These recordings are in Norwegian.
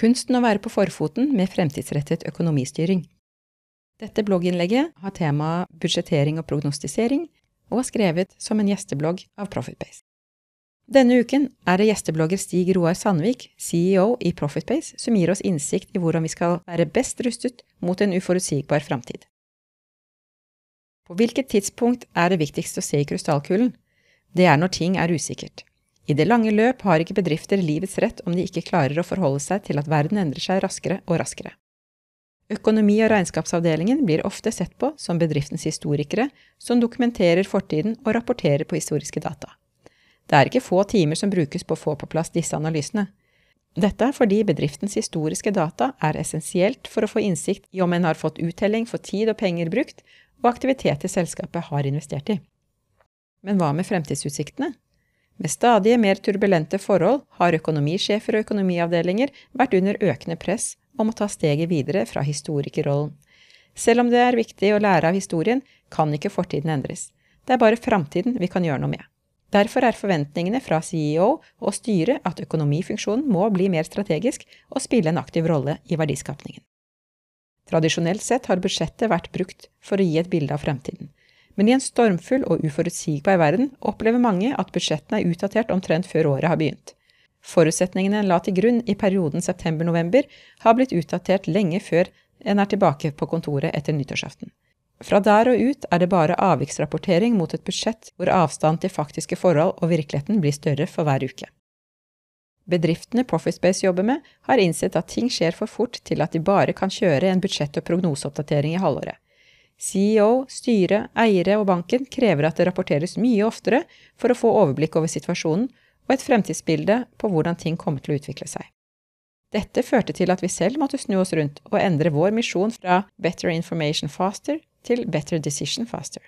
Kunsten å være på forfoten med fremtidsrettet økonomistyring. Dette blogginnlegget har temaet budsjettering og prognostisering, og er skrevet som en gjesteblogg av Profitbase. Denne uken er det gjesteblogger Stig Roar Sandvik, CEO i Profitbase, som gir oss innsikt i hvordan vi skal være best rustet mot en uforutsigbar framtid. På hvilket tidspunkt er det viktigst å se i krystallkulen? Det er når ting er usikkert. I det lange løp har ikke bedrifter livets rett om de ikke klarer å forholde seg til at verden endrer seg raskere og raskere. Økonomi- og regnskapsavdelingen blir ofte sett på som bedriftens historikere som dokumenterer fortiden og rapporterer på historiske data. Det er ikke få timer som brukes på å få på plass disse analysene. Dette er fordi bedriftens historiske data er essensielt for å få innsikt i om en har fått uttelling for tid og penger brukt, og aktiviteter selskapet har investert i. Men hva med fremtidsutsiktene? Med stadig mer turbulente forhold har økonomisjefer og økonomiavdelinger vært under økende press om å ta steget videre fra historikerrollen. Selv om det er viktig å lære av historien, kan ikke fortiden endres. Det er bare framtiden vi kan gjøre noe med. Derfor er forventningene fra CEO og styret at økonomifunksjonen må bli mer strategisk og spille en aktiv rolle i verdiskapningen. Tradisjonelt sett har budsjettet vært brukt for å gi et bilde av fremtiden. Men i en stormfull og uforutsigbar verden opplever mange at budsjettene er utdatert omtrent før året har begynt. Forutsetningene en la til grunn i perioden september-november, har blitt utdatert lenge før en er tilbake på kontoret etter nyttårsaften. Fra der og ut er det bare avviksrapportering mot et budsjett hvor avstand til faktiske forhold og virkeligheten blir større for hver uke. Bedriftene Profitspace jobber med, har innsett at ting skjer for fort til at de bare kan kjøre en budsjett- og prognoseoppdatering i halvåret. CEO, styre, eiere og banken krever at det rapporteres mye oftere for å få overblikk over situasjonen og et fremtidsbilde på hvordan ting kommer til å utvikle seg. Dette førte til at vi selv måtte snu oss rundt og endre vår misjon fra Better Information Faster til Better Decision Faster.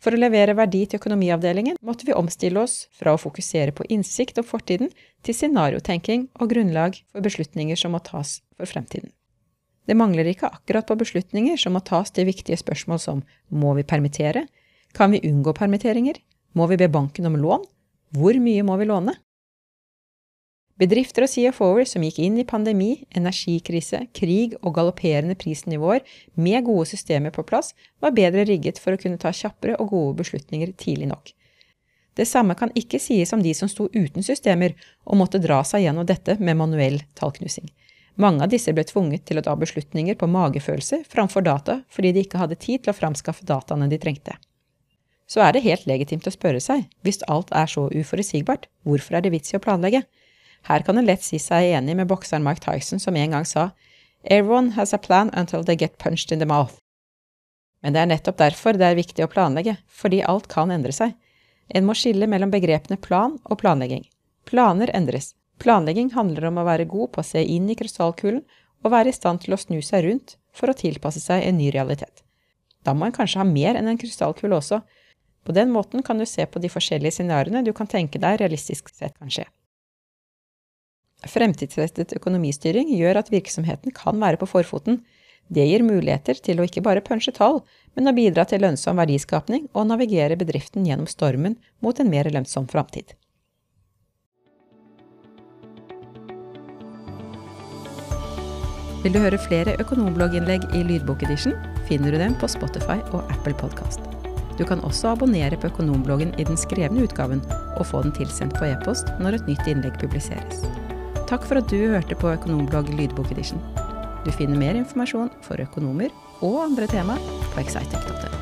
For å levere verdi til økonomiavdelingen måtte vi omstille oss fra å fokusere på innsikt om fortiden til scenariotenking og grunnlag for beslutninger som må tas for fremtiden. Det mangler ikke akkurat på beslutninger som må tas til viktige spørsmål som må vi permittere, kan vi unngå permitteringer, må vi be banken om lån, hvor mye må vi låne? Bedrifter og CFO-er som gikk inn i pandemi, energikrise, krig og galopperende prisnivåer med gode systemer på plass, var bedre rigget for å kunne ta kjappere og gode beslutninger tidlig nok. Det samme kan ikke sies om de som sto uten systemer og måtte dra seg gjennom dette med manuell tallknusing. Mange av disse ble tvunget til å ta beslutninger på magefølelse framfor data fordi de ikke hadde tid til å framskaffe dataene de trengte så er det helt legitimt å spørre seg, hvis alt er så uforutsigbart, hvorfor er det vits i å planlegge? Her kan en lett si seg enig med bokseren Mike Tyson som en gang sa Everyone has a plan until they get punched in the mouth. Men det er nettopp derfor det er viktig å planlegge, fordi alt kan endre seg. En må skille mellom begrepene plan og planlegging. Planer endres. Planlegging handler om å være god på å se inn i krystallkulen og være i stand til å snu seg rundt for å tilpasse seg en ny realitet. Da må en kanskje ha mer enn en krystallkule også, på den måten kan du se på de forskjellige scenarioene du kan tenke deg realistisk sett kan skje. Fremtidsrettet økonomistyring gjør at virksomheten kan være på forfoten. Det gir muligheter til å ikke bare punche tall, men å bidra til lønnsom verdiskapning og navigere bedriften gjennom stormen mot en mer lønnsom framtid. Vil du høre flere økonomblogginnlegg i lydbokedition, finner du dem på Spotify og Apple Podkast. Du kan også abonnere på Økonombloggen i den skrevne utgaven, og få den tilsendt på e-post når et nytt innlegg publiseres. Takk for at du hørte på Økonomblogg lydbokedition. Du finner mer informasjon for økonomer og andre tema på excitec.no.